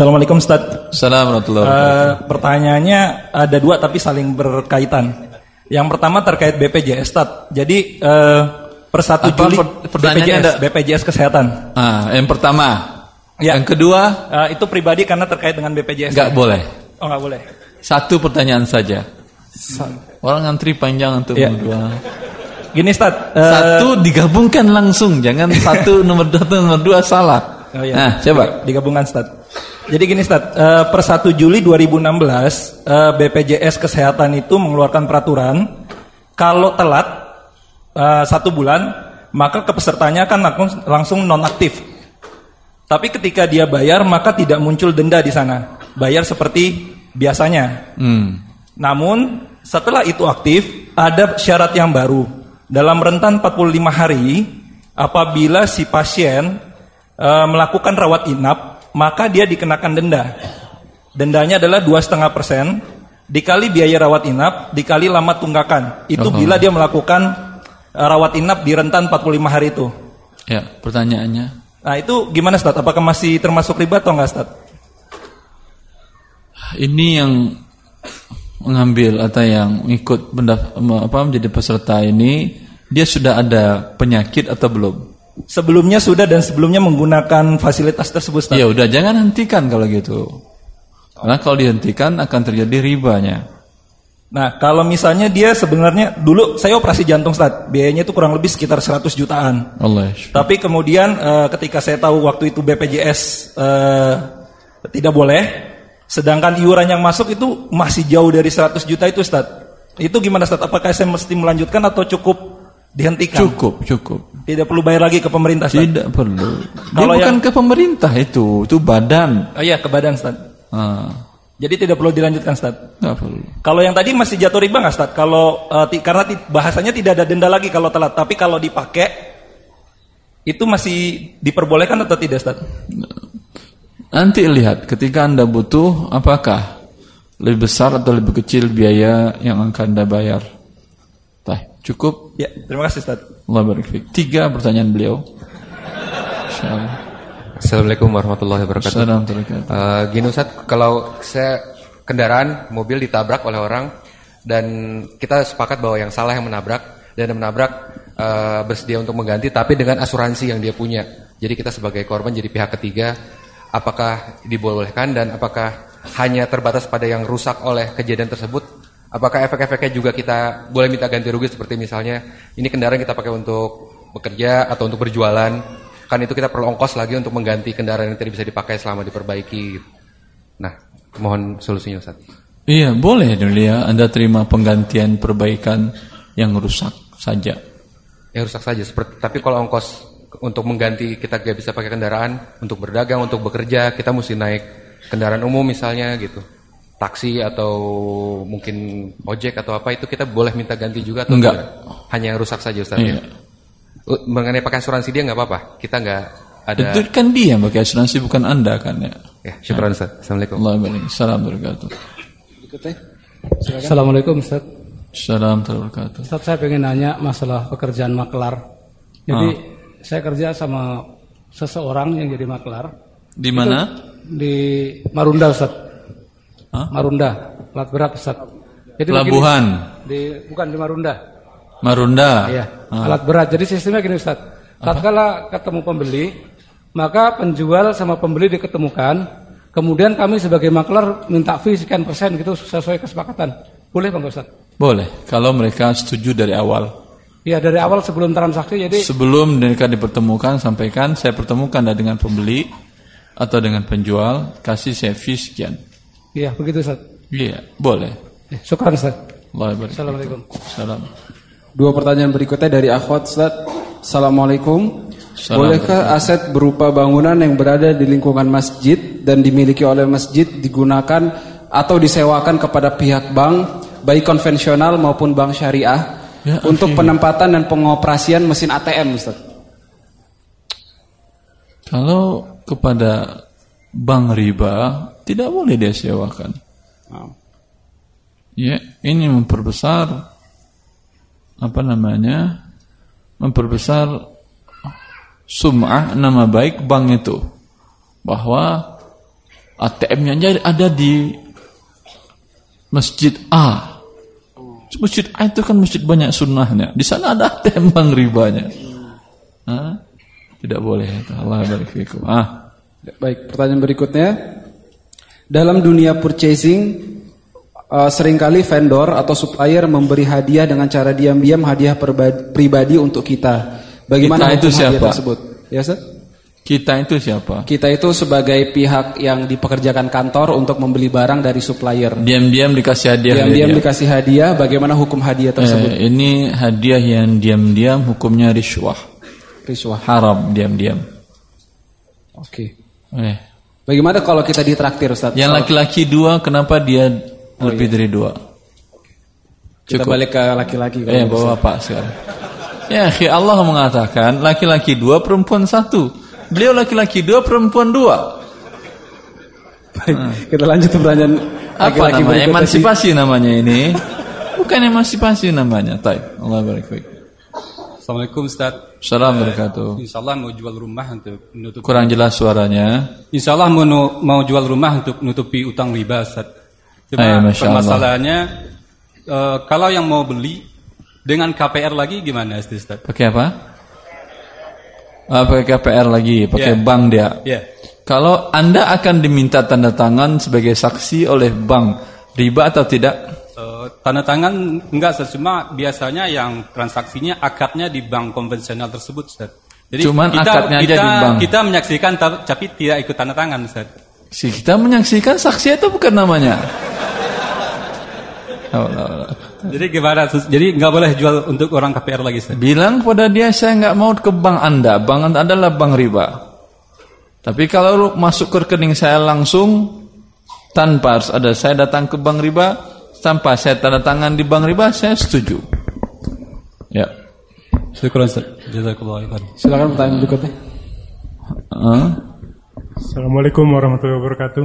Assalamualaikum Ustaz. Assalamualaikum Uh, pertanyaannya ada dua tapi saling berkaitan. Yang pertama terkait BPJS Ustaz. Jadi uh, per 1 Apa Juli per- BPJS, ada- BPJS Kesehatan. Ah, yang pertama. Ya. Yang kedua, Uh, itu pribadi karena terkait dengan BPJS. nggak boleh. Oh nggak boleh. Satu pertanyaan saja. Orang antri panjang untuk Ya. berdua. Gini Ustaz. uh, Satu digabungkan langsung, jangan satu nomor satu nomor dua salah. Oh, iya. Nah, coba. digabungkan Ustaz. Jadi gini Ustaz, eh, per 1 Juli 2016 eh, BPJS Kesehatan itu mengeluarkan peraturan kalau telat eh, satu bulan maka kepesertanya akan langsung, langsung nonaktif. Tapi ketika dia bayar maka tidak muncul denda di sana, bayar seperti biasanya. Hmm. Namun setelah itu aktif ada syarat yang baru dalam rentan 45 hari apabila si pasien eh, melakukan rawat inap maka dia dikenakan denda. Dendanya adalah dua setengah persen dikali biaya rawat inap dikali lama tunggakan. Itu Oh. bila dia melakukan eh, rawat inap di rentan 45 hari itu. Ya, pertanyaannya. Nah itu gimana Ustaz? Apakah masih termasuk riba atau enggak Ustaz? Ini yang mengambil atau yang ikut apa menjadi peserta ini dia sudah ada penyakit atau belum? Sebelumnya sudah dan sebelumnya menggunakan fasilitas tersebut. Ya udah jangan hentikan kalau gitu. Karena kalau dihentikan akan terjadi ribanya. Nah, kalau misalnya dia sebenarnya dulu saya operasi jantung Ustaz, biayanya itu kurang lebih sekitar 100 jutaan. Allah. Tapi kemudian eh, ketika saya tahu waktu itu BPJS eh, tidak boleh, sedangkan iuran yang masuk itu masih jauh dari 100 juta itu Ustaz. Itu gimana Ustaz? Apakah saya mesti melanjutkan atau cukup dihentikan? Cukup, cukup. Tidak perlu bayar lagi ke pemerintah Ustaz. Tidak perlu. Dia Kalau bukan yang- ke pemerintah itu, itu badan. Oh iya, ke badan Ustaz. Ah, Jadi tidak perlu dilanjutkan Ustaz. nggak perlu. Kalau yang tadi masih jatuh riba nggak Ustaz? Kalau ti- karena ti- bahasanya tidak ada denda lagi kalau telat, tapi kalau dipakai itu masih diperbolehkan atau tidak Ustaz? Nanti lihat ketika anda butuh apakah lebih besar atau lebih kecil biaya yang akan anda bayar. Cukup. Ya, terima kasih Ustaz. Allah barik. Tiga pertanyaan beliau. Insyaallah. Assalamualaikum warahmatullahi wabarakatuh. Assalamualaikum warahmatullahi Eh, gini Ustaz, kalau saya kendaraan mobil ditabrak oleh orang dan kita sepakat bahwa yang salah yang menabrak dan yang menabrak eh, bersedia untuk mengganti tapi dengan asuransi yang dia punya. Jadi kita sebagai korban jadi pihak ketiga apakah dibolehkan dan apakah hanya terbatas pada yang rusak oleh kejadian tersebut? Apakah efek-efeknya juga kita boleh minta ganti rugi seperti misalnya ini kendaraan kita pakai untuk bekerja atau untuk berjualan kan itu kita perlu ongkos lagi untuk mengganti kendaraan yang tadi bisa dipakai selama diperbaiki. Nah, mohon solusinya Ustaz. Iya, boleh dulu ya. Anda terima penggantian perbaikan yang rusak saja. Yang rusak saja seperti tapi kalau ongkos untuk mengganti kita gak bisa pakai kendaraan untuk berdagang, untuk bekerja, kita mesti naik kendaraan umum misalnya gitu. Taksi atau mungkin ojek atau apa itu kita boleh minta ganti juga atau Enggak. tidak? Hanya yang rusak saja Ustaz Iya. ya. Uh, Mengenai pakai asuransi dia nggak apa-apa. Kita nggak ada Itu kan dia yang pakai asuransi bukan Anda kan ya. Ya, syukuran Ustaz. Assalamualaikum. Allah barik. Salam wabarakatuh. Assalamualaikum Ustaz. Salam wabarakatuh. Ustaz saya pengen nanya masalah pekerjaan maklar. Jadi Ah. saya kerja sama seseorang yang jadi maklar Di mana? di Marunda Ustaz. Hah? Marunda, plat berat Ustaz. Jadi Pelabuhan. begini, di bukan di Marunda. Marunda. Iya, Ah. alat berat. Jadi sistemnya gini Ustaz. Tatkala ketemu pembeli, maka penjual sama pembeli diketemukan. Kemudian kami sebagai maklar minta fee sekian persen gitu sesuai kesepakatan. Boleh Bang Ustaz? Boleh, kalau mereka setuju dari awal. Ya dari awal sebelum transaksi jadi Sebelum mereka dipertemukan, sampaikan saya pertemukan dengan pembeli atau dengan penjual, kasih saya fee sekian. Iya begitu Ustaz. Iya, boleh. Eh, Syukran Ustaz. Assalamualaikum. Salam. Dua pertanyaan berikutnya dari akhwat Ustaz. Assalamualaikum. Assalamualaikum. Bolehkah aset berupa bangunan yang berada di lingkungan masjid dan dimiliki oleh masjid digunakan atau disewakan kepada pihak bank baik konvensional maupun bank syariah Ya, untuk penempatan dan pengoperasian mesin ATM Ustaz? Kalau kepada bank riba tidak boleh dia sewakan. Ya, ini memperbesar apa namanya? Memperbesar sum'ah nama baik bank itu bahwa ATM-nya ada di masjid A. Masjid A itu kan masjid banyak sunnahnya. Di sana ada ATM bank ribanya. Hah? Tidak boleh. Allah barik fikum. Ah, Baik, pertanyaan berikutnya. Dalam dunia purchasing, uh, sering kali vendor atau supplier memberi hadiah dengan cara diam-diam hadiah pribadi untuk kita. Bagaimana Kita itu siapa? tersebut? Ya, Ustaz? kita itu siapa? Kita itu sebagai pihak yang dipekerjakan kantor untuk membeli barang dari supplier. Diam-diam dikasih hadiah. Diam-diam dikasih hadiah, bagaimana hukum hadiah tersebut? Eh, ini hadiah yang diam-diam hukumnya riswah. Riswah. Haram diam-diam. Oke. Eh. Bagaimana kalau kita ditraktir, Ustaz? Yang laki-laki dua, kenapa dia lebih dari dua? Kita Cukup. balik ke laki-laki. Eh, bawa pak sekarang. Ya, Allah mengatakan laki-laki dua, perempuan satu. Beliau laki-laki dua, perempuan dua. Kita lanjut pertanyaan Apa laki-laki namanya? berikutnya sih. Emansipasi namanya ini. Bukan emansipasi namanya. Taib. Allah barik fiik. Assalamualaikum Ustaz. Assalamualaikum. Insya Allah mau jual rumah untuk menutupi. Kurang jelas suaranya. Insya Allah mau, mau jual rumah untuk menutupi utang riba Ustaz. Eh, Cuma Masya Allah. permasalahannya eh, kalau yang mau beli dengan KPR lagi gimana Ustaz? Pakai apa? Ah, pakai KPR lagi, pakai Ya. bank dia. Ya. Kalau Anda akan diminta tanda tangan sebagai saksi oleh bank, riba atau tidak? Eh, tanda tangan enggak Ustaz, cuma biasanya yang transaksinya akadnya di bank konvensional tersebut Ustaz. Jadi Cuman kita, akadnya aja kita, di bank. Kita menyaksikan ta- tapi tidak ikut tanda tangan Ustaz. Si kita menyaksikan saksi itu bukan namanya. Oh. Jadi gimana? Jadi nggak boleh jual untuk orang KPR lagi Ustaz. Bilang kepada dia saya nggak mau ke bank Anda, bank Anda adalah bank riba. Tapi kalau masuk ke rekening saya langsung tanpa harus ada saya datang ke bank riba, tanpa saya tanda tangan di bank riba, saya setuju. Ya. Syukur Ustaz. Khairan. Silakan pertanyaan berikutnya. Hah? Assalamualaikum warahmatullahi wabarakatuh.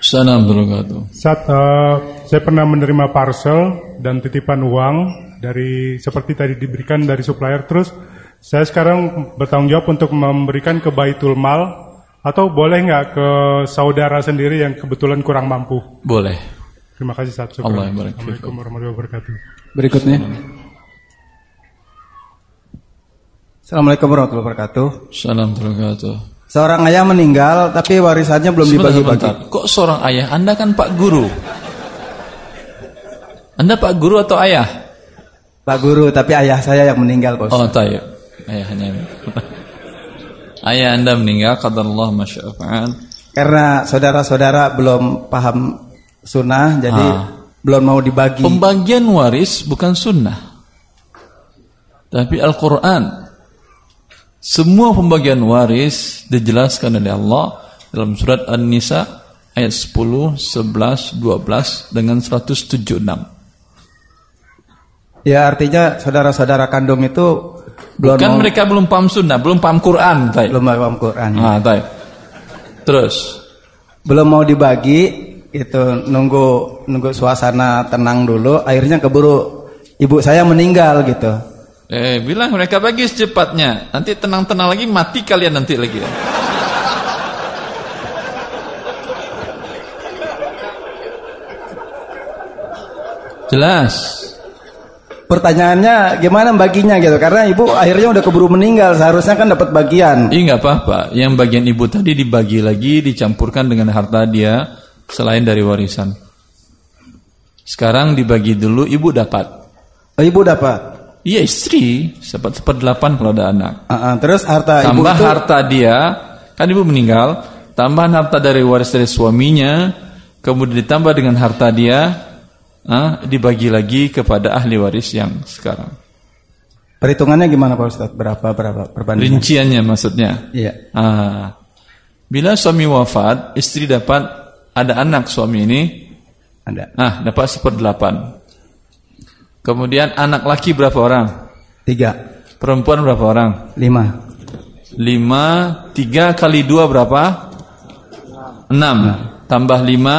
Assalamualaikum warahmatullahi wabarakatuh. Saat eh, saya pernah menerima parcel dan titipan uang dari seperti tadi diberikan dari supplier, terus saya sekarang bertanggung jawab untuk memberikan ke Baitul Mal atau boleh nggak ke saudara sendiri yang kebetulan kurang mampu? Boleh. Terima kasih. Allah barik. Assalamualaikum warahmatullahi wabarakatuh. Berikutnya. Assalamualaikum warahmatullahi wabarakatuh. Assalamualaikum warahmatullahi wabarakatuh. Seorang ayah meninggal tapi warisannya belum dibagi-bagi. Kok seorang ayah? Anda kan Pak Guru. Anda Pak Guru atau ayah? Pak Guru, tapi ayah saya yang meninggal, Bos. Oh, tayyib. Ayahnya. Ayah Anda meninggal, qadarullah masya'afa'an. Karena saudara-saudara belum paham sunnah, jadi Ah. belum mau dibagi. Pembagian waris bukan sunnah. Tapi Al-Quran. Semua pembagian waris dijelaskan oleh Allah dalam surat An-Nisa ayat 10, 11, 12 dengan 176. Ya artinya saudara-saudara kandung itu belum Kan mau, mereka belum paham sunnah, belum paham Quran. Tay. belum paham Quran. Ah, tay. Terus, Belum mau dibagi, itu nunggu nunggu suasana tenang dulu. Akhirnya keburu ibu saya meninggal gitu. eh, bilang mereka bagi secepatnya. Nanti tenang-tenang lagi, mati kalian nanti lagi. Jelas. Pertanyaannya gimana baginya gitu? Karena ibu akhirnya udah keburu meninggal, seharusnya kan dapat bagian. Iya nggak apa-apa. Yang bagian ibu tadi dibagi lagi, dicampurkan dengan harta dia selain dari warisan. Sekarang dibagi dulu, ibu dapat. Oh, ibu dapat. Iya istri, dapat seperdelapan kalau ada anak. Ah, ah, terus harta ibu Tambah itu harta dia, kan ibu meninggal, tambahan harta dari waris dari suaminya, kemudian ditambah dengan harta dia, ah, dibagi lagi kepada ahli waris yang sekarang. perhitungannya gimana Pak Ustadz? Berapa berapa perbandingan? Rinciannya maksudnya. Iya. Ah, bila suami wafat, istri dapat ada anak suami ini, Ada ah dapat seperdelapan. Kemudian anak laki berapa orang? tiga, Perempuan berapa orang? lima. Lima, tiga kali dua berapa? Enam. Tambah lima,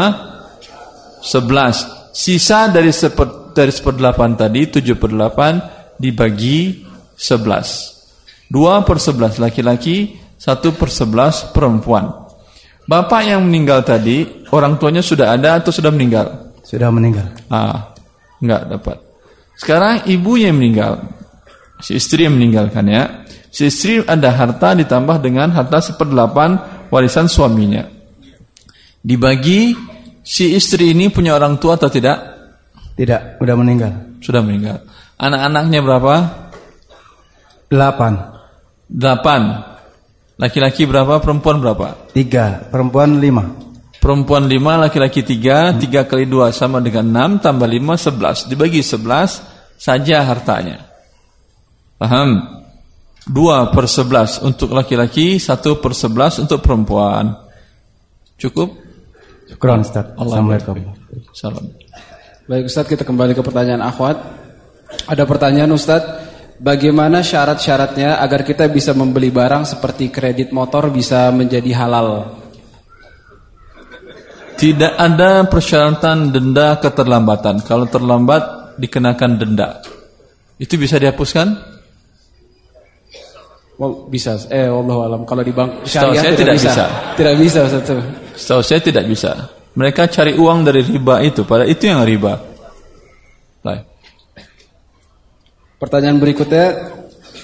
sebelas. Sisa dari seper, dari seperdelapan tadi, tujuh per delapan, dibagi sebelas. Dua per sebelas laki-laki, satu per sebelas perempuan. Bapak yang meninggal tadi, orang tuanya sudah ada atau sudah meninggal? Sudah meninggal. Ah, enggak dapat. Sekarang ibunya yang meninggal. Si istri yang meninggalkan ya. Si istri ada harta ditambah dengan harta seperdelapan warisan suaminya. Dibagi si istri ini punya orang tua atau tidak? Tidak, udah meninggal. Sudah meninggal. Anak-anaknya berapa? Delapan. Delapan. Laki-laki berapa? Perempuan berapa? Tiga. Perempuan lima. Perempuan lima, laki-laki tiga. Tiga kali dua sama dengan enam. Tambah lima, sebelas. Dibagi sebelas saja hartanya. Paham? Dua per sebelas untuk laki-laki. Satu per sebelas untuk perempuan. Cukup? Syukran Ustaz. Assalamualaikum. Salam. Baik Ustadz kita kembali ke pertanyaan akhwat. Ada pertanyaan Ustadz, bagaimana syarat-syaratnya agar kita bisa membeli barang seperti kredit motor bisa menjadi halal? Tidak ada persyaratan denda keterlambatan. Kalau terlambat dikenakan denda. Itu bisa dihapuskan? Bisa. Eh, Allah alam. Kalau di bank syariah saya tidak, tidak bisa. bisa. Tidak bisa Ustaz. Setahu saya tidak bisa. Mereka cari uang dari riba itu. Pada itu yang riba. Baik. Pertanyaan berikutnya,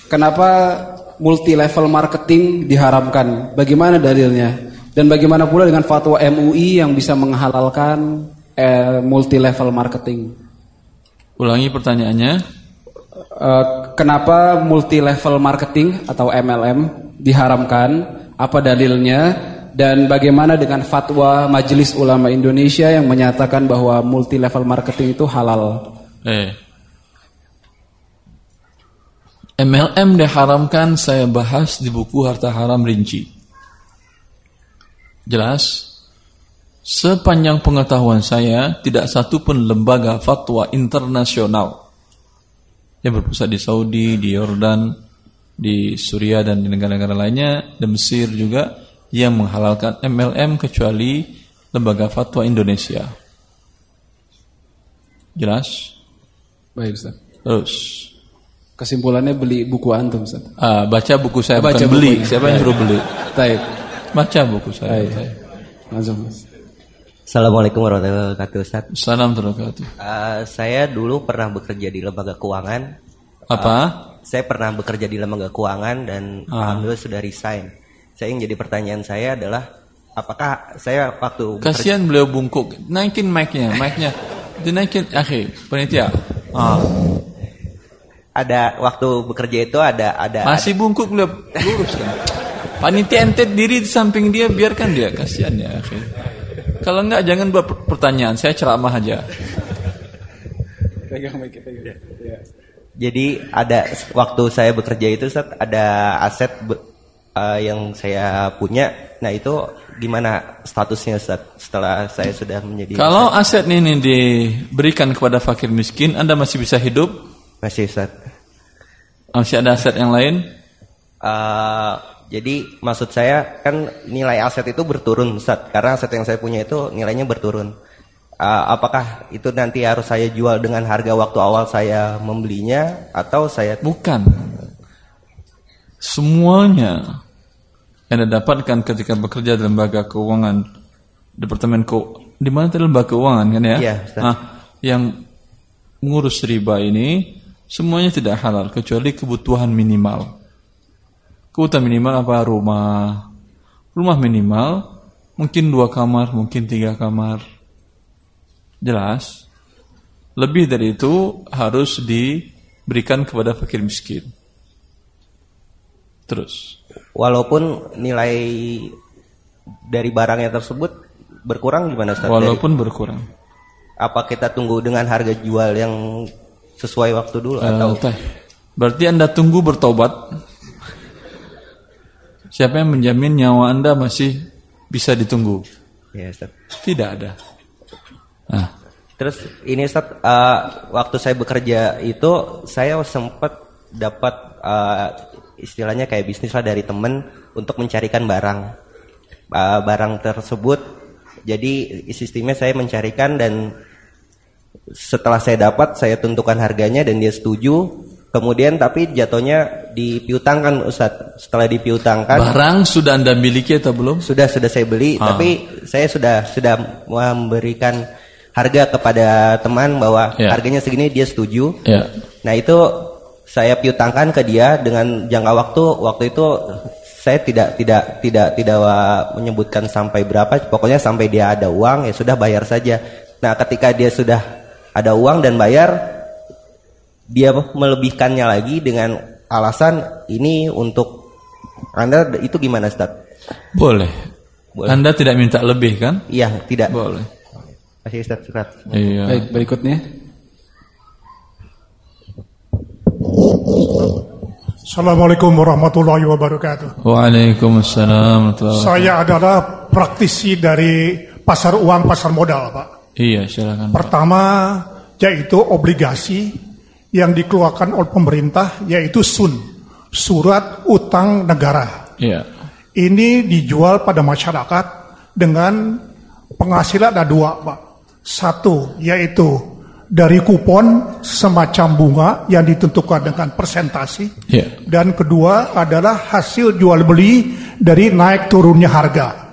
kenapa multi level marketing diharamkan? Bagaimana dalilnya? Dan bagaimana pula dengan fatwa MUI yang bisa menghalalkan eh, multi level marketing? Ulangi pertanyaannya. Eh, kenapa multi level marketing atau MLM diharamkan? Apa dalilnya? Dan bagaimana dengan fatwa Majelis Ulama Indonesia yang menyatakan bahwa multi level marketing itu halal? Eh. MLM diharamkan saya bahas di buku Harta Haram Rinci. Jelas? Sepanjang pengetahuan saya, tidak satu pun lembaga fatwa internasional yang berpusat di Saudi, di Yordan, di Suriah dan di negara-negara lainnya, di Mesir juga yang menghalalkan MLM kecuali lembaga fatwa Indonesia. Jelas? Baik Ustaz. Terus Kesimpulannya beli buku antum Ustaz. ah, baca buku saya Baca bukan beli. bukunya. Siapa yang suruh beli? Baik. Baca buku saya. Baik. Saya. Langsung Mas. Assalamualaikum warahmatullahi wabarakatuh Ustaz. Salam terbaik. Uh, saya dulu pernah bekerja di lembaga keuangan. Apa? Saya pernah bekerja di lembaga keuangan dan Ah. alhamdulillah sudah resign. Saya yang jadi pertanyaan saya adalah apakah saya waktu bekerja- Kasihan beliau bungkuk. Naikin mic-nya, mic-nya. Dinaikin, akhi, panitia. Ah. Ada waktu bekerja itu ada ada Masih bungkuk beliau lurus kan. Panitia ente diri di samping dia, biarkan dia. Kasihan ya, akhi. Kalau enggak jangan buat per- pertanyaan, saya ceramah aja. Ya. Jadi ada waktu saya bekerja itu Ustaz, ada aset be- uh, yang saya punya. Nah itu gimana statusnya Ustaz, setelah saya sudah menjadi Kalau aset ini diberikan kepada fakir miskin, Anda masih bisa hidup? Masih Ustaz. Masih ada aset yang lain? Uh, jadi maksud saya kan nilai aset itu berturun Ustaz, karena aset yang saya punya itu nilainya berturun. Uh, apakah itu nanti harus saya jual dengan harga waktu awal saya membelinya atau saya Bukan. Semuanya yang Anda dapatkan ketika bekerja di lembaga keuangan, departemen keu, di mana tadi lembaga keuangan kan ya? Iya, Ustaz. Nah, yang mengurus riba ini semuanya tidak halal kecuali kebutuhan minimal. Kebutuhan minimal apa? Rumah. Rumah minimal mungkin dua kamar, mungkin tiga kamar. Jelas. Lebih dari itu harus diberikan kepada fakir miskin. Terus. walaupun nilai dari barangnya tersebut berkurang gimana Ustaz? Dari- Walaupun berkurang. apa kita tunggu dengan harga jual yang sesuai waktu dulu Eh, atau teh. Berarti Anda tunggu bertobat. Siapa yang menjamin nyawa Anda masih bisa ditunggu? ya Ustaz. Tidak ada. Nah, Terus ini Ustaz, eh, waktu saya bekerja itu saya sempat dapat eh, istilahnya kayak bisnis lah dari temen untuk mencarikan barang. Eh, barang tersebut jadi sistemnya saya mencarikan dan setelah saya dapat saya tentukan harganya dan dia setuju. Kemudian tapi jatuhnya dipiutangkan Ustaz. Setelah dipiutangkan Barang sudah Anda miliki atau belum? sudah sudah saya beli, Ah. tapi saya sudah sudah memberikan harga kepada teman bahwa Ya. harganya segini dia setuju. Ya. Nah itu saya piutangkan ke dia dengan jangka waktu waktu itu saya tidak tidak tidak tidak menyebutkan sampai berapa, pokoknya sampai dia ada uang ya sudah bayar saja. Nah ketika dia sudah ada uang dan bayar, dia melebihkannya lagi dengan alasan ini untuk anda itu gimana Ustaz? Boleh. Boleh. Anda tidak minta lebih kan? Iya tidak. Boleh. Masih Ustaz surat. Iya. Baik, berikutnya. Assalamualaikum warahmatullahi wabarakatuh. Waalaikumsalam. Saya adalah praktisi dari pasar uang, pasar modal, Pak. Iya, silakan. Pak. Pertama, yaitu obligasi yang dikeluarkan oleh pemerintah, yaitu SUN, Surat Utang Negara. Iya. Ini dijual pada masyarakat dengan penghasilan ada dua, Pak. Satu, yaitu dari kupon semacam bunga yang ditentukan dengan persentasi. Iya. Dan kedua adalah hasil jual beli dari naik turunnya harga.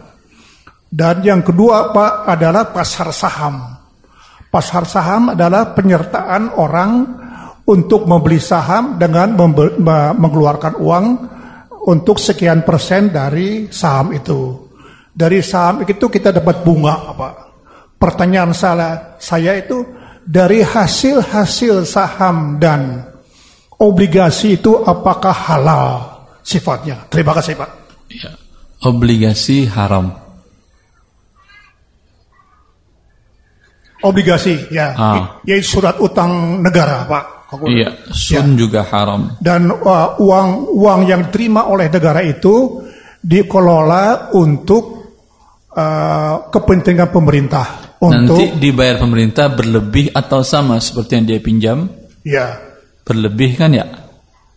Dan yang kedua Pak adalah pasar saham. Pasar saham adalah penyertaan orang untuk membeli saham dengan mengeluarkan uang untuk sekian persen dari saham itu. Dari saham itu kita dapat bunga Pak. Pertanyaan saya, saya itu dari hasil-hasil saham dan obligasi itu apakah halal sifatnya? Terima kasih Pak. Iya. Obligasi haram. Obligasi, ya, Ah. yaitu surat utang negara, Pak. Iya, sun juga haram. Dan uh, uang uang yang diterima oleh negara itu dikelola untuk uh, kepentingan pemerintah. Untuk, Nanti dibayar pemerintah berlebih atau sama seperti yang dia pinjam? ya, Berlebih kan ya?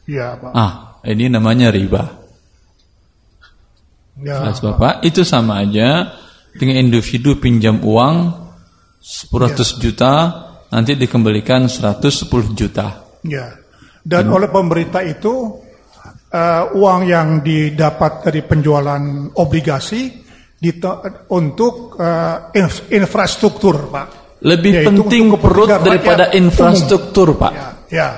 ya, Pak. Ah, ini namanya riba. Ya, Jelas Bapak, itu sama aja dengan individu pinjam uang 100 juta, nanti dikembalikan 110 juta. ya. Dan oleh pemerintah itu uh, uang yang didapat dari penjualan obligasi untuk uh, inf- infrastruktur, Pak. Lebih Yaitu penting perut daripada infrastruktur, Pak. Ya, ya.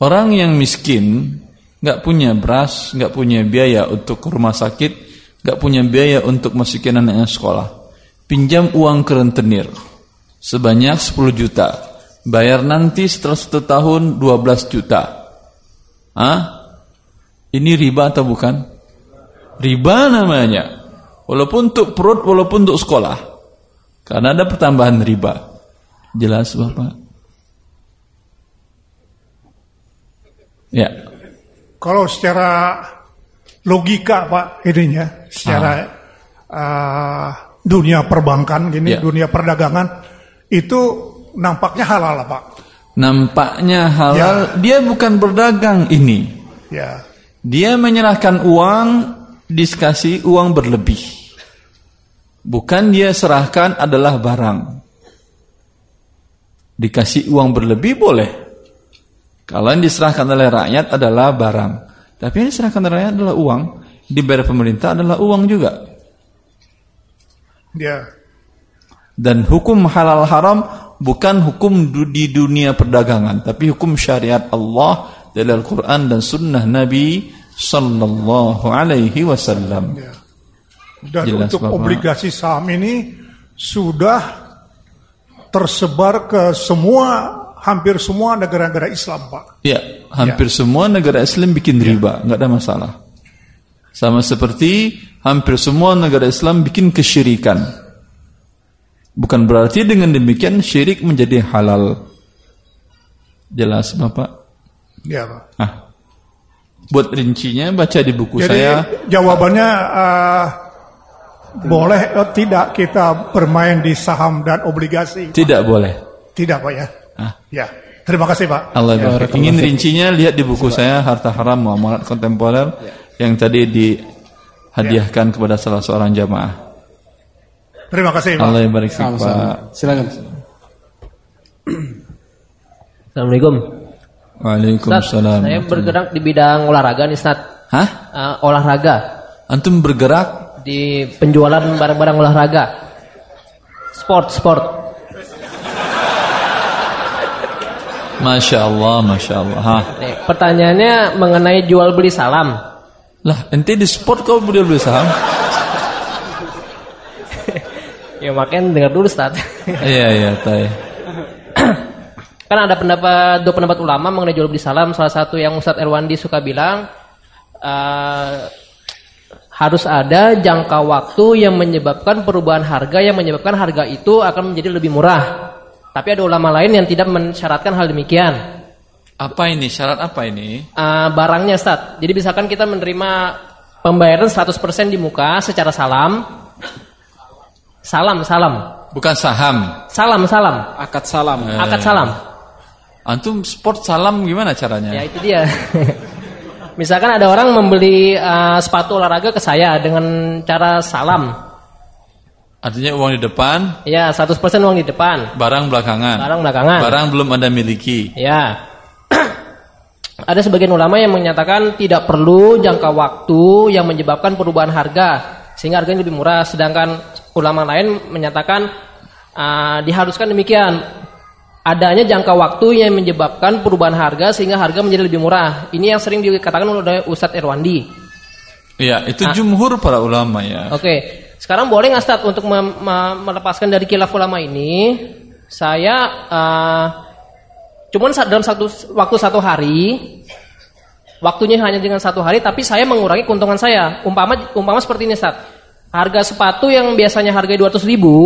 Orang yang miskin nggak punya beras, nggak punya biaya untuk ke rumah sakit, nggak punya biaya untuk masukin anaknya sekolah. Pinjam uang ke rentenir sebanyak 10 juta. Bayar nanti setelah satu tahun 12 juta. Ah? Ini riba atau bukan? Riba namanya. Walaupun untuk perut, walaupun untuk sekolah. Karena ada pertambahan riba. Jelas Bapak? Ya. Kalau secara logika Pak ininya, secara uh, dunia perbankan gini, Ya. dunia perdagangan itu nampaknya halal lah, Pak. Nampaknya halal, dia bukan berdagang ini. Ya, Dia menyerahkan uang, diskasi uang berlebih. Bukan dia serahkan adalah barang. Dikasih uang berlebih boleh. Kalau yang diserahkan oleh rakyat adalah barang. Tapi yang diserahkan oleh rakyat adalah uang. Dibayar pemerintah adalah uang juga. ya, Dan hukum halal haram bukan hukum di dunia perdagangan, tapi hukum syariat Allah dari Al-Quran dan Sunnah Nabi Sallallahu Alaihi Wasallam. ya. Dan Jelas, untuk Bapak. obligasi saham ini sudah tersebar ke semua hampir semua negara-negara Islam, Pak. Ya, hampir semua negara Islam bikin riba, nggak ada masalah. Sama seperti hampir semua negara Islam bikin kesyirikan. Bukan berarti dengan demikian syirik menjadi halal. Jelas Bapak? Ya, Pak. Ah. Buat rincinya baca di buku Jadi saya. jawabannya uh, boleh atau tidak kita bermain di saham dan obligasi? Tidak boleh. Tidak, Pak ya. Ah. Ya, terima kasih, Pak. Allah barik. Ingin rincinya lihat di buku saya Harta Haram Muamalat Kontemporer yang tadi dihadiahkan kepada salah seorang jamaah. Terima kasih, Pak. Allah yang barik Pak. Silakan. Assalamualaikum. Ustaz, Waalaikumsalam. saya bergerak di bidang olahraga nih Ustaz. Hah? Eh, olahraga Antum bergerak di penjualan barang-barang olahraga. Sport, sport. Masya Allah, Masya Allah. Hah. Nih, pertanyaannya mengenai jual beli salam. Lah, ente di sport kau beli beli saham? Ya makanya dengar dulu Ustaz. Iya, iya, tay. kan ada pendapat dua pendapat ulama mengenai jual beli salam. Salah satu yang Ustadz Erwandi suka bilang eh, harus ada jangka waktu yang menyebabkan perubahan harga yang menyebabkan harga itu akan menjadi lebih murah. Tapi ada ulama lain yang tidak mensyaratkan hal demikian. Apa ini? Syarat apa ini? Eh, barangnya Ustadz. Jadi misalkan kita menerima pembayaran 100% di muka secara salam. Salam, salam. Bukan saham. Salam, salam. Akad salam. Eh. Akad salam. Antum sport salam gimana caranya? Ya itu dia. Misalkan ada orang membeli uh, sepatu olahraga ke saya dengan cara salam. Artinya uang di depan, Ya, 100% uang di depan. barang belakangan. Barang belakangan. Barang belum Anda miliki. Ya. ada sebagian ulama yang menyatakan tidak perlu jangka waktu yang menyebabkan perubahan harga sehingga harganya lebih murah sedangkan ulama lain menyatakan uh, diharuskan demikian adanya jangka waktu yang menyebabkan perubahan harga sehingga harga menjadi lebih murah. Ini yang sering dikatakan oleh Ustadz Erwandi. Iya, itu Ah. jumhur para ulama ya. Oke, sekarang boleh nggak Ustadz untuk melepaskan dari kilaf ulama ini? Saya uh, cuman dalam satu waktu satu hari, waktunya hanya dengan satu hari, tapi saya mengurangi keuntungan saya. Umpama umpama seperti ini Ustadz, harga sepatu yang biasanya harga 200 ribu,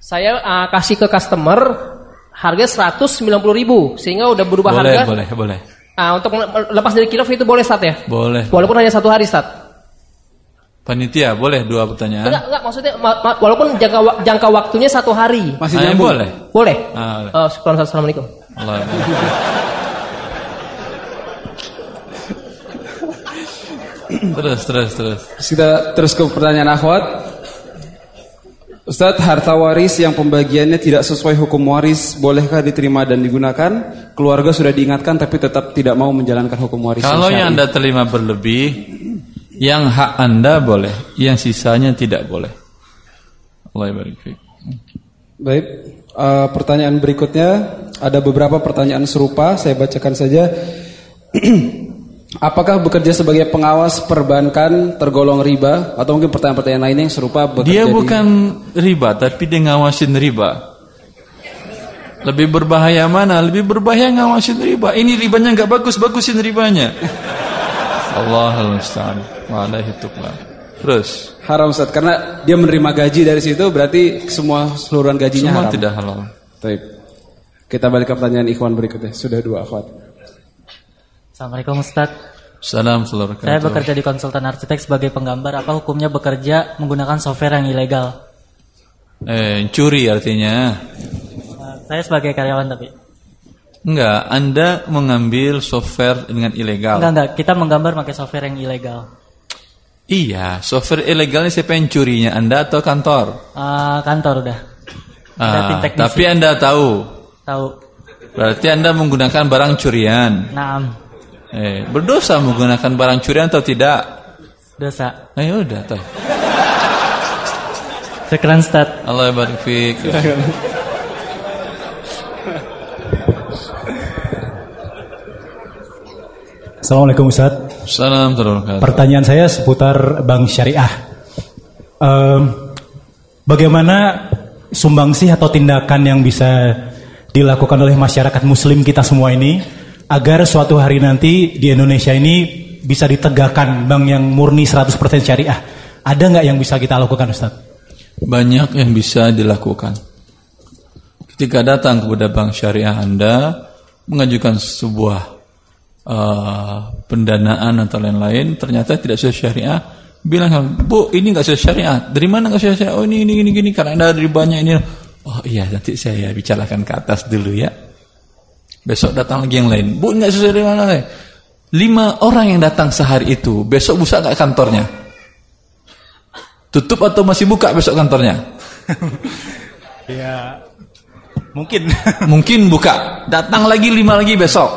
saya uh, kasih ke customer harga 190 ribu, sehingga udah berubah Boleh, harga. boleh, boleh. Ah, untuk lepas dari kilaf itu boleh Ustadz ya? Boleh. Walaupun hanya satu hari Ustadz. Panitia, boleh dua pertanyaan? Enggak, enggak maksudnya ma- ma- walaupun jangka wa- jangka waktunya satu hari. Masih nyambung? boleh. Boleh. Ah, boleh. Ustaz. Assalamualaikum. Allah. Terus, terus, terus. Kita terus ke pertanyaan akhwat. Ustadz, harta waris yang pembagiannya tidak sesuai hukum waris, bolehkah diterima dan digunakan? Keluarga sudah diingatkan tapi tetap tidak mau menjalankan hukum waris. Kalau yang syar'i. Anda terima berlebih, yang hak Anda boleh, yang sisanya tidak boleh. Allah. Baik, eh, pertanyaan berikutnya ada beberapa pertanyaan serupa, saya bacakan saja. Apakah bekerja sebagai pengawas perbankan tergolong riba atau mungkin pertanyaan-pertanyaan lainnya yang serupa bekerja Dia di- bukan riba, tapi dia ngawasin riba. Lebih berbahaya mana? Lebih berbahaya ngawasin riba. Ini ribanya nggak bagus, bagusin ribanya. Allah musta'an. Tuqlan. Terus, haram Ustaz karena dia menerima gaji dari situ berarti semua seluruhan gajinya semua haram. tidak halal. Baik. Kita balik ke pertanyaan ikhwan berikutnya. Sudah dua akhwat. Assalamualaikum Ustaz. Salam salam Saya bekerja di konsultan arsitek sebagai penggambar. Apa hukumnya bekerja menggunakan software yang ilegal? Eh, curi artinya. Uh, Saya sebagai karyawan tapi. Enggak, Anda mengambil software dengan ilegal. Enggak enggak, kita menggambar pakai software yang ilegal. Iya, software ilegalnya siapa yang curinya? Anda atau kantor? Uh, kantor udah. Ah, teknisi. tapi Anda tahu. Tahu. Berarti Anda menggunakan barang curian. Naam. Eh, berdosa menggunakan barang curian atau tidak? Dosa. Ayo udah, toh. Sekian Ustaz. Allah barik. Assalamualaikum Ustaz. Salam Pertanyaan saya seputar bank syariah. Em, bagaimana sumbangsih atau tindakan yang bisa dilakukan oleh masyarakat muslim kita semua ini agar suatu hari nanti di Indonesia ini bisa ditegakkan bank yang murni 100% syariah. Ada nggak yang bisa kita lakukan Ustaz? Banyak yang bisa dilakukan. Ketika datang kepada bank syariah Anda mengajukan sebuah uh, pendanaan atau lain-lain, ternyata tidak sesuai syariah, bilang bu ini nggak sesuai syariah. Dari mana nggak sesuai syariah? Oh ini ini ini gini karena anda dari banyak ini. Oh iya nanti saya bicarakan ke atas dulu ya. Besok datang lagi yang lain. Bu nggak sesuai dari mana? Lima orang yang datang sehari itu besok buka nggak kantornya? Tutup atau masih buka besok kantornya? Ya Mungkin. Mungkin buka. Datang lagi lima lagi besok.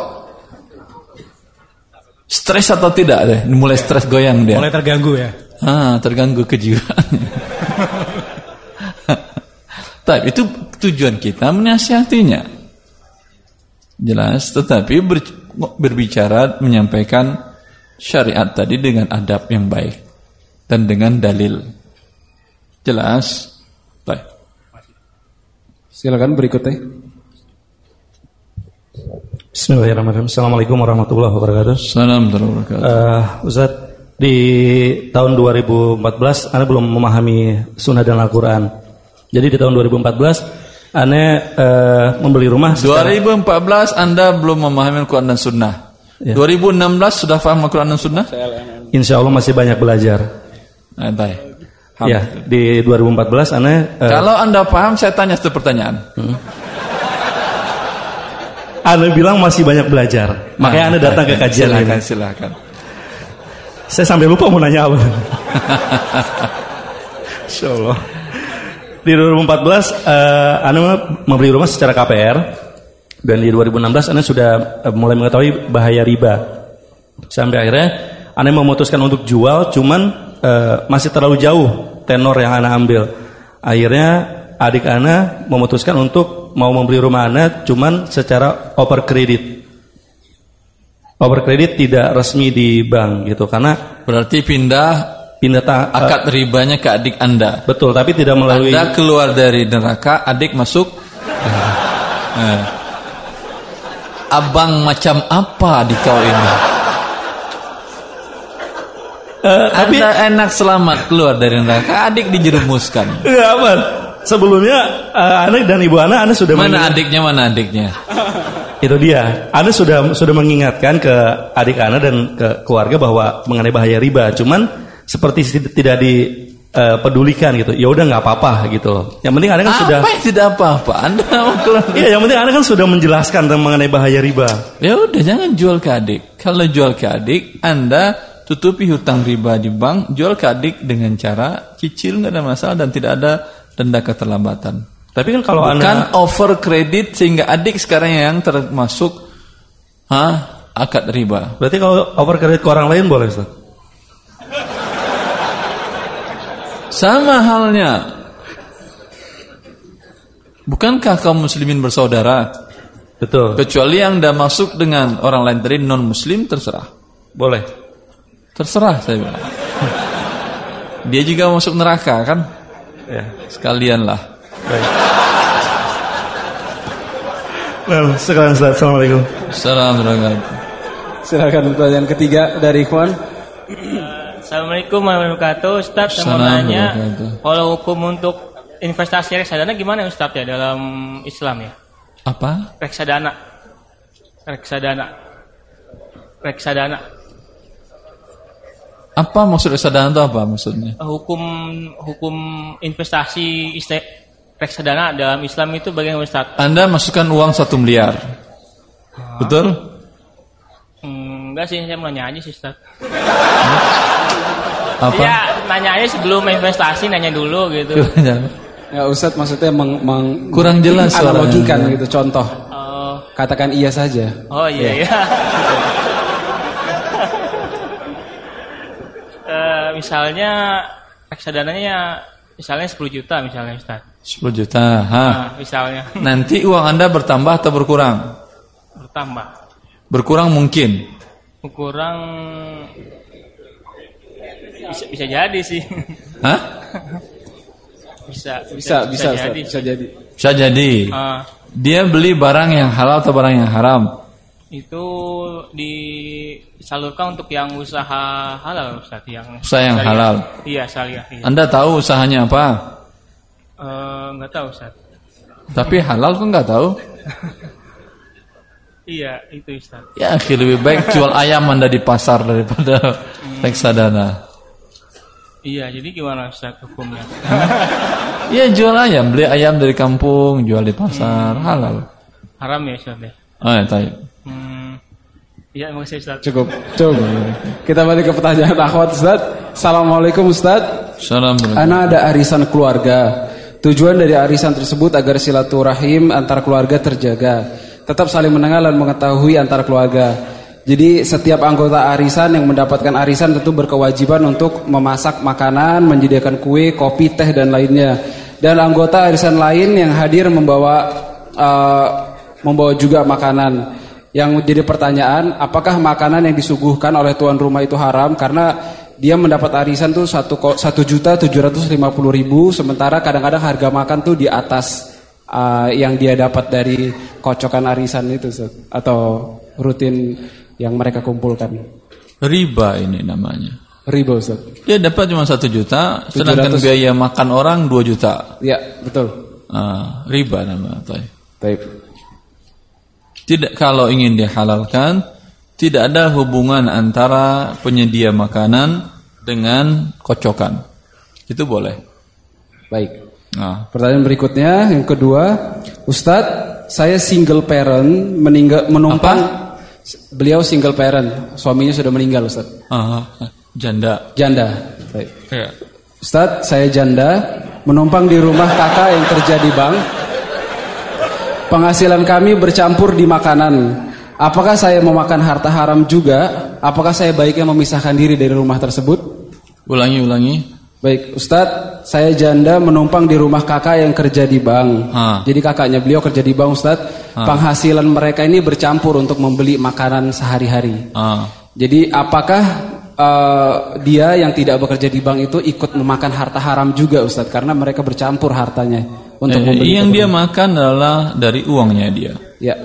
Stres atau tidak deh? Mulai stres goyang dia. Mulai terganggu ya. Ah, terganggu kejiwaannya. Tapi itu tujuan kita menasihatinya. Jelas, tetapi ber- berbicara menyampaikan syariat tadi dengan adab yang baik dan dengan dalil. Jelas? Baik. Silakan berikutnya. Bismillahirrahmanirrahim. Assalamualaikum warahmatullahi wabarakatuh. Salam warahmatullahi wabarakatuh. Uh, Ustaz, di tahun 2014 Anda belum memahami sunnah dan Al-Quran. Jadi di tahun 2014 Anda uh, membeli rumah secara- 2014 Anda belum memahami Al-Quran dan Sunnah. Ya. 2016 sudah paham Al-Quran dan Sunnah? Insya Allah masih banyak belajar. Nah, baik. Ya, di 2014 Anda uh, Kalau Anda paham, saya tanya satu pertanyaan. Anda bilang masih banyak belajar. Makanya Anda Nah, datang ke kajian silakan, ini. silakan. Saya sampai lupa mau nanya apa. Insya Allah. Di 2014 eh, Anda membeli rumah secara KPR dan di 2016 Anda sudah eh, mulai mengetahui bahaya riba. Sampai akhirnya Anda memutuskan untuk jual cuman eh, masih terlalu jauh tenor yang Anda ambil. Akhirnya adik Anda memutuskan untuk mau membeli rumah Anda cuman secara over kredit. Over kredit tidak resmi di bank gitu karena Berarti pindah pindah ta- akad ribanya ke adik Anda. Betul, tapi tidak melalui Anda keluar dari neraka, adik masuk. Eh. Abang macam apa di kau ini? tapi- Anda enak selamat keluar dari neraka, adik dijerumuskan. Enggak aman. Sebelumnya eh, anak dan ibu anak Anda sudah Mana adiknya, mana adiknya? Itu dia. Anda sudah sudah mengingatkan ke adik Anda dan ke keluarga bahwa mengenai bahaya riba. Cuman seperti tid- tidak dipedulikan gitu. Ya udah nggak apa-apa gitu loh. Yang penting Anda kan sudah Apa yang tidak apa-apa? Anda. Iya, yang penting Anda kan sudah menjelaskan tentang mengenai bahaya riba. Ya udah jangan jual ke adik. Kalau jual ke adik, Anda tutupi hutang riba di bank, jual ke adik dengan cara cicil nggak ada masalah dan tidak ada denda keterlambatan. Tapi kan kalau Bukan Anda over kredit sehingga adik sekarang yang termasuk hah, akad riba. berarti kalau over kredit ke orang lain boleh, Ustaz? Sama halnya. Bukankah kaum muslimin bersaudara? Betul. Kecuali yang Anda masuk dengan orang lain tadi non muslim terserah. Boleh. Terserah saya bilang. Dia juga masuk neraka kan? Ya. Sekalian lah. Baik. Well, sekarang Ustaz. Assalamualaikum. Assalamualaikum. Silakan pertanyaan ketiga dari Ikhwan. Assalamualaikum warahmatullahi wabarakatuh. Ustaz saya mau nanya, kalau hukum untuk investasi reksadana gimana Ustaz ya dalam Islam ya? Apa? Reksadana. Reksadana. Reksadana. Apa maksud reksadana itu apa maksudnya? Hukum hukum investasi reksadana dalam Islam itu bagaimana Ustaz? Anda masukkan uang satu miliar. Betul? Hmm, enggak sih, saya mau nanya aja sih Ustaz. Apa? Iya, nanya aja sebelum investasi nanya dulu gitu. Ya Ustadz maksudnya meng, meng- Kurang jelas analogikan suaranya. gitu contoh. Oh, Katakan iya saja. oh iya iya. Eh, misalnya reksadananya misalnya 10 juta misalnya Ustaz. 10 juta. Ha. Nah, misalnya Nanti uang Anda bertambah atau berkurang? bertambah. Berkurang mungkin. Kurang bisa, bisa jadi sih. Hah? bisa, Bisa, bisa, Ustaz, bisa jadi. Bisa jadi. Ah. Dia beli barang yang halal atau barang yang haram? Itu disalurkan untuk yang usaha halal Ustaz yang Usaha yang syariah. halal. Iya, syariah. Iya. Anda tahu usahanya apa? Eh, nggak tahu Ustaz. Tapi halal kok nggak tahu? Iya, itu Ustaz. Ya, lebih baik jual ayam Anda di pasar daripada reksadana. Iya, jadi gimana Ustaz hukumnya? Iya, jual ayam, beli ayam dari kampung, jual di pasar, halal. Haram ya Ustaz ya? Oh, ya, tahu. Hmm. Iya, terima kasih Ustaz. Cukup, cukup. Kita balik ke pertanyaan akhwat Ustaz. Assalamualaikum Ustaz. Assalamualaikum. Ana ada arisan keluarga. Tujuan dari arisan tersebut agar silaturahim antar keluarga terjaga, tetap saling mengenal dan mengetahui antar keluarga. Jadi setiap anggota arisan yang mendapatkan arisan tentu berkewajiban untuk memasak makanan, menyediakan kue, kopi, teh dan lainnya. Dan anggota arisan lain yang hadir membawa uh, membawa juga makanan. Yang jadi pertanyaan, apakah makanan yang disuguhkan oleh tuan rumah itu haram? Karena dia mendapat arisan tuh satu satu juta tujuh ratus lima puluh ribu, sementara kadang-kadang harga makan tuh di atas uh, yang dia dapat dari kocokan arisan itu, atau rutin yang mereka kumpulkan. Riba ini namanya. Riba, Ustaz. Dia dapat cuma satu juta, sedangkan 700. biaya makan orang 2 juta. Ya, betul. Ah, riba nama. Taib. Taib. Tidak kalau ingin dihalalkan, tidak ada hubungan antara penyedia makanan dengan kocokan. Itu boleh. Baik. Nah, Pertanyaan berikutnya yang kedua, Ustadz, saya single parent meninggal menumpang beliau single parent, suaminya sudah meninggal Ustadz. ah, janda. Janda. Baik. Ya. Ustadz, saya janda menumpang di rumah kakak yang kerja di bank. Penghasilan kami bercampur di makanan. Apakah saya memakan harta haram juga? Apakah saya baiknya memisahkan diri dari rumah tersebut? Ulangi, ulangi. Baik, Ustadz, saya janda menumpang di rumah kakak yang kerja di bank. Ah. Jadi kakaknya beliau kerja di bank, Ustadz. Penghasilan mereka ini bercampur untuk membeli makanan sehari-hari. Jadi apakah eh, dia yang tidak bekerja di bank itu ikut memakan harta haram juga, Ustadz? Karena mereka bercampur hartanya untuk Eh, membeli. yang dia makan adalah dari uangnya dia. Ya,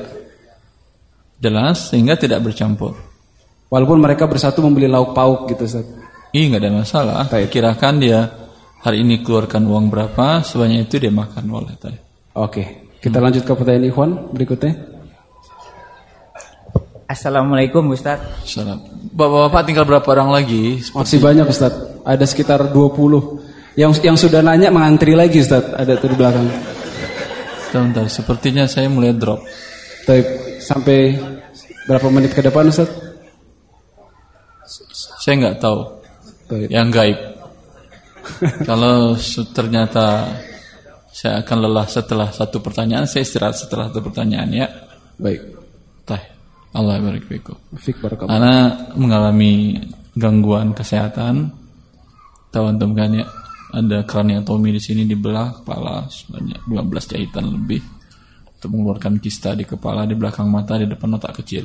Jelas sehingga tidak bercampur. walaupun mereka bersatu membeli lauk pauk gitu, Ustadz. Iya nggak ada masalah. Kirakan dia hari ini keluarkan uang berapa, sebanyak itu dia makan boleh. Taib. Oke, kita lanjut ke pertanyaan Ikhwan berikutnya. Assalamualaikum Ustaz. Salam. Bapak-bapak tinggal berapa orang lagi? Masih banyak, Ustadz. Ada sekitar 20. Yang yang sudah nanya mengantri lagi, Ustadz. Ada tuh di belakang. Sebentar, sepertinya saya mulai drop. Taib, sampai berapa menit ke depan, Ustadz? Saya nggak tahu. Yang gaib. Kalau ternyata saya akan lelah setelah satu pertanyaan, saya istirahat setelah satu pertanyaan ya. Baik. Tah. Allah barik fikum. Mengalami gangguan kesehatan, tahu antum kan ya, ada kraniotomi di sini dibelah kepala sebanyak 12 jahitan lebih untuk mengeluarkan kista di kepala, di belakang mata, di depan otak kecil.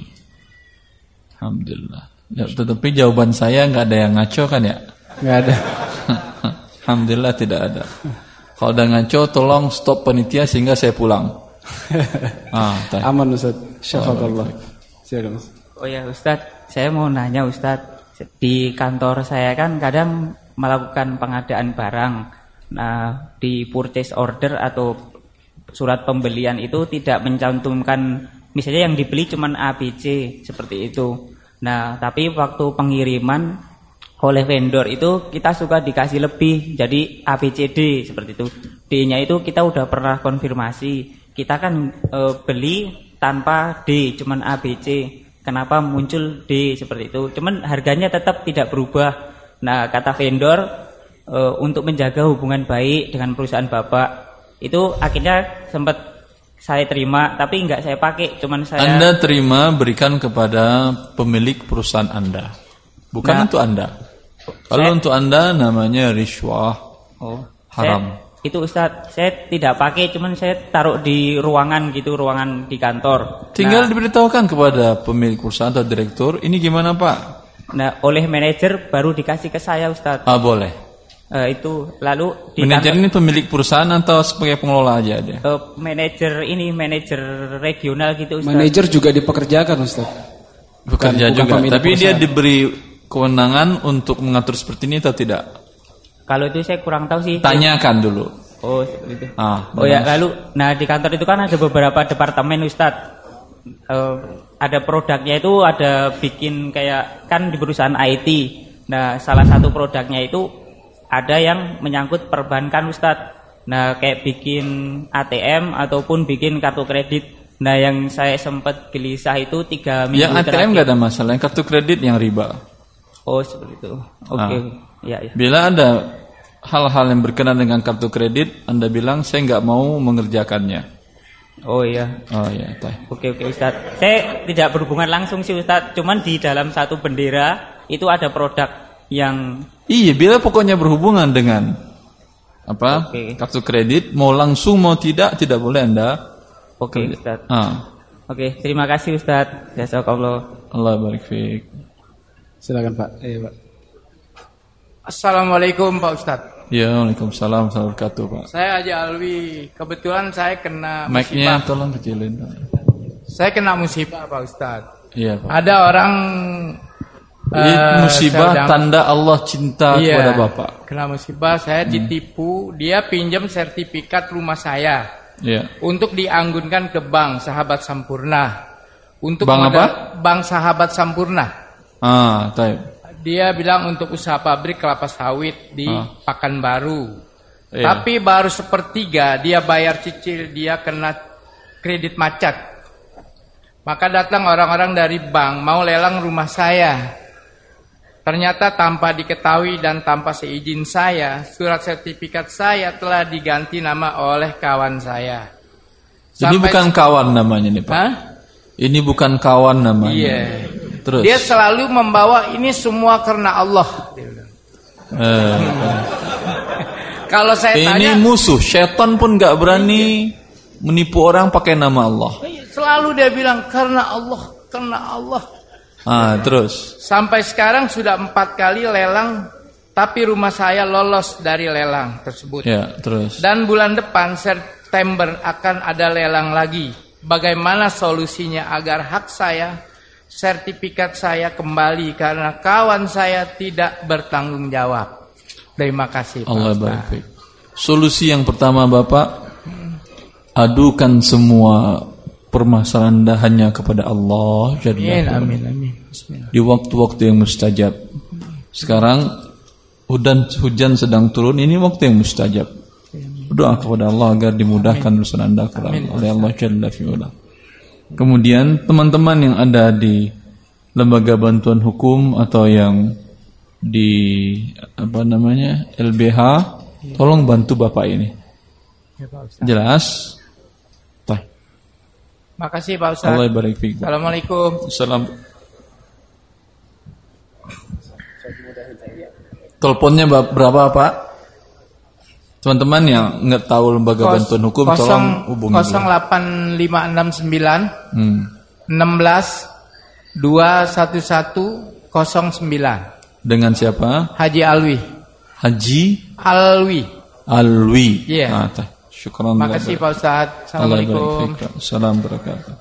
Alhamdulillah. Ya, tetapi jawaban saya nggak ada yang ngaco kan ya? Nggak ada. Alhamdulillah tidak ada. Kalau ada ngaco, tolong stop panitia sehingga saya pulang. Ah. Aman. Silakan, Ustadz. Oh ya Ustadz, saya mau nanya Ustadz, di kantor saya kan kadang melakukan pengadaan barang. Nah, di purchase order atau surat pembelian itu tidak mencantumkan misalnya yang dibeli cuman ABC seperti itu. Nah, tapi waktu pengiriman oleh vendor itu kita suka dikasih lebih jadi ABCD seperti itu. D-nya itu kita udah pernah konfirmasi. Kita kan e, beli tanpa D, cuman ABC. Kenapa muncul D seperti itu? Cuman harganya tetap tidak berubah. Nah, kata vendor e, untuk menjaga hubungan baik dengan perusahaan Bapak itu akhirnya sempat saya terima tapi nggak saya pakai, cuman saya Anda terima berikan kepada pemilik perusahaan Anda. Bukan Nah, untuk Anda. Kalau saya- untuk Anda namanya riswah. Oh, Haram. Saya, itu Ustadz, saya tidak pakai, cuman saya taruh di ruangan gitu, ruangan di kantor. Tinggal Nah, diberitahukan kepada pemilik perusahaan atau direktur, ini gimana Pak? nah, oleh manajer baru dikasih ke saya Ustadz. Ah boleh. Eh, itu lalu Manajer ini pemilik perusahaan atau sebagai pengelola aja dia? eh, manajer ini manajer regional gitu Ustadz. Manajer juga dipekerjakan, Ustadz. Bekerja bukan juga. Tapi dia perusahaan. diberi kewenangan untuk mengatur seperti ini atau tidak? Kalau itu saya kurang tahu sih. Tanyakan dulu. Oh, seperti itu. Ah, Oh ya, lalu nah di kantor itu kan ada beberapa departemen Ustadz. Eh, ada produknya itu ada bikin kayak kan di perusahaan IT. Nah, salah satu produknya itu ada yang menyangkut perbankan Ustadz. Nah, kayak bikin ATM ataupun bikin kartu kredit. Nah, yang saya sempat gelisah itu tiga minggu Yang ATM terakhir. nggak ada masalah, yang kartu kredit yang riba. Oh, seperti itu. Oke. Ah. Ya, ya. Bila ada hal-hal yang berkenaan dengan kartu kredit, Anda bilang saya nggak mau mengerjakannya. Oh iya. Oh iya. Oke oke Ustadz. Saya tidak berhubungan langsung sih Ustadz. Cuman di dalam satu bendera itu ada produk yang Iya, bila pokoknya berhubungan dengan apa? Oke. Kartu kredit, mau langsung mau tidak tidak boleh Anda. Oke. Ustadz. Ah. Oke, terima kasih Ustadz. Jazakallah. Allah barik fiik. Silakan Pak. Iya, Pak. Assalamualaikum Pak Ustadz. Ya, Waalaikumsalam warahmatullahi wabarakatuh, Pak. Saya Haji Alwi. Kebetulan saya kena Mic-nya musibah. tolong kecilin. Saya kena musibah Pak Ustadz. Iya, Pak. Ada orang Ini eh, musibah tanda Allah cinta Iya, kepada Bapak. Kena musibah, saya Hmm. ditipu. Dia pinjam sertifikat rumah saya Iya. untuk dianggunkan ke bank Sahabat Sampurna. Untuk Bank modal- apa? Bank Sahabat Sampurna. Ah, taib. Dia bilang untuk usaha pabrik kelapa sawit di Ah. Pakanbaru. Iya. Tapi baru sepertiga dia bayar cicil, dia kena kredit macet. Maka datang orang-orang dari bank mau lelang rumah saya. Ternyata tanpa diketahui dan tanpa seizin saya, surat sertifikat saya telah diganti nama oleh kawan saya. Ini Sampai- bukan kawan namanya nih, Pak. Hah? Ini bukan kawan namanya. Iya. Terus. Dia selalu membawa ini semua karena Allah. Eh, Kalau saya ini tanya, musuh. Setan pun nggak berani menipu orang pakai nama Allah. selalu dia bilang karena Allah, karena Allah. Ah, terus. Sampai sekarang sudah empat kali lelang, tapi rumah saya lolos dari lelang tersebut. Ya, terus. Dan bulan depan September akan ada lelang lagi. Bagaimana solusinya agar hak saya, sertifikat saya kembali karena kawan saya tidak bertanggung jawab. Terima kasih Pak Allah barik. Solusi yang pertama Bapak adukan semua permasalahan Anda hanya kepada Allah Amin, amin, amin. Di waktu-waktu yang mustajab. Sekarang hujan hujan sedang turun ini waktu yang mustajab. Berdoa kepada Allah agar dimudahkan urusan Anda oleh Allah Jalla. Kemudian teman-teman yang ada di lembaga bantuan hukum atau yang di apa namanya LBH, tolong bantu bapak ini. Ya. Jelas? Makasih Pak Ustaz. Allah barik fiik. Assalamualaikum. Salam. Teleponnya berapa Pak? Teman-teman yang nggak tahu lembaga Kos- bantuan hukum kosong- tolong hubungi. dulu. 08569 Hmm. 16 211 09 Dengan siapa? Haji Alwi. Haji Alwi. Alwi. Iya. Ah, tah. Syukran. Makasih Pak barik Assalamualaikum. Salam barakatuh.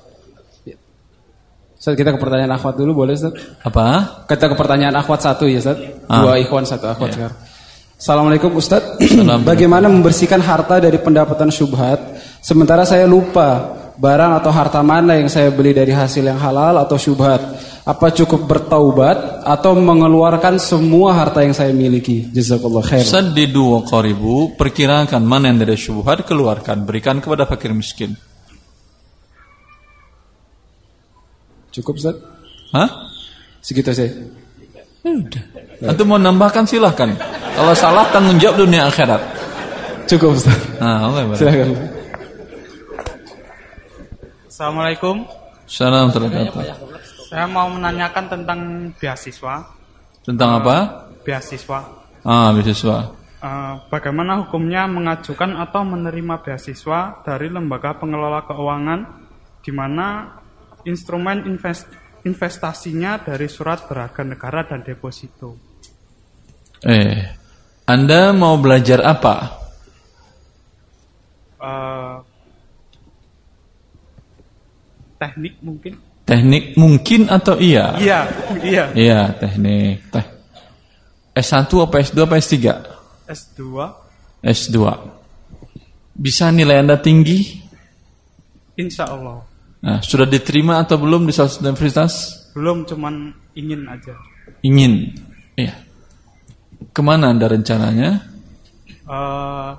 Ustaz kita ke pertanyaan akhwat dulu boleh Ustaz? Apa? Kita ke pertanyaan akhwat satu ya Ustaz. Ah. Dua ikhwan satu akhwat Iya. sekarang. Assalamualaikum Ustaz. Bagaimana membersihkan harta dari pendapatan syubhat sementara saya lupa barang atau harta mana yang saya beli dari hasil yang halal atau syubhat? Apa cukup bertaubat atau mengeluarkan semua harta yang saya miliki? Jazakallah khair. Saddidu wa qaribu, perkirakan mana yang dari syubhat keluarkan, berikan kepada fakir miskin. Cukup Ustaz? Hah? Segitu saya. Udah. Atau mau nambahkan silahkan. Kalau salah tanggung jawab dunia akhirat. Cukup Ustaz. Nah, Allah barik. Silakan. Assalamualaikum. Salam terkata. Saya mau menanyakan tentang beasiswa. Tentang apa? Beasiswa. Ah, beasiswa. Eh, bagaimana hukumnya mengajukan atau menerima beasiswa dari lembaga pengelola keuangan di mana instrumen invest- investasinya dari surat berharga negara dan deposito. Eh, Anda mau belajar apa? Eh, teknik mungkin? Teknik mungkin atau iya? Iya, iya. Iya, teknik. Teh. S1 apa S2 apa S3? S2 S2. Bisa nilai Anda tinggi? insya Allah Nah, sudah diterima atau belum di salah satu universitas? belum cuman ingin aja. Ingin. Iya. Ke mana Anda rencananya? Eh,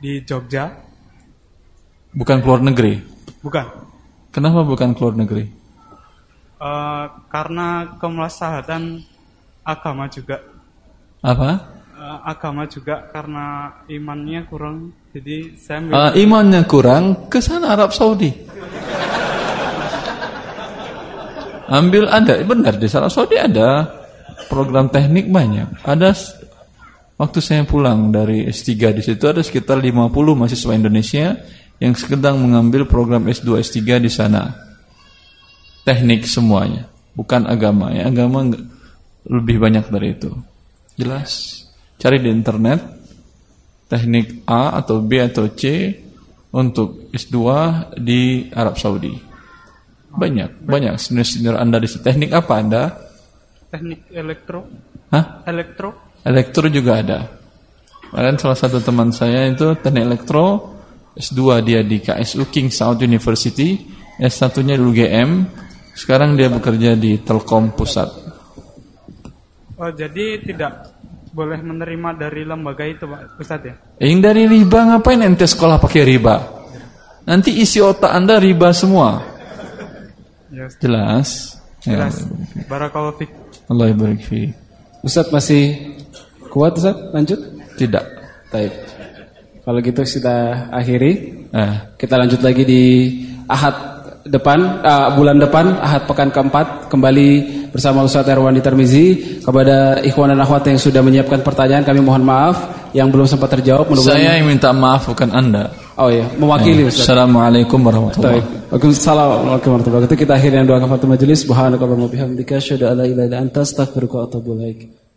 di Jogja, Bukan keluar negeri. bukan? Kenapa bukan keluar negeri? Eh, karena kemaslahatan agama juga. Apa? Eh, agama juga karena imannya kurang. Jadi saya ambil Ah, imannya kurang ke sana Arab Saudi. Ambil ada, benar di Arab Saudi ada program teknik banyak. Ada waktu saya pulang dari S3 di situ ada sekitar 50 mahasiswa Indonesia yang sedang mengambil program S2 S3 di sana. Teknik semuanya, bukan agama ya. Agama lebih banyak dari itu. Jelas. Cari di internet teknik A atau B atau C untuk S2 di Arab Saudi. Banyak, banyak senior-senior Anda di. Teknik apa Anda? teknik elektro. Hah? Elektro. Elektro juga ada. Kemarin salah satu teman saya itu teknik elektro, S2 dia di KSU King Saud University, S1-nya di UGM, sekarang dia bekerja di Telkom Pusat. Oh, jadi tidak boleh menerima dari lembaga itu, Pak Ustadz ya? Yang dari riba ngapain ente sekolah pakai riba? Nanti isi otak Anda riba semua. Ya, Jelas? Ya. Jelas. Barakallahu fiik. Allah barik fi. Ustadz masih kuat Ustadz? Lanjut? Tidak. Baik. Kalau gitu kita akhiri. Eh. Kita lanjut lagi di Ahad depan, ah, bulan depan, Ahad pekan keempat, kembali bersama Ustadz Erwandi Tarmizi. Kepada ikhwan dan akhwat yang sudah menyiapkan pertanyaan, kami mohon maaf yang belum sempat terjawab. Saya yang minta maaf bukan Anda. Oh ya, mewakili Ya. Ustaz. Assalamualaikum warahmatullahi Baik. Waalaikumsalam warahmatullahi wabarakatuh. Kita akhiri dengan doa kafatul majelis. Subhanakallahumma bihamdika asyhadu an la ilaha illa anta astaghfiruka wa atubu ilaik.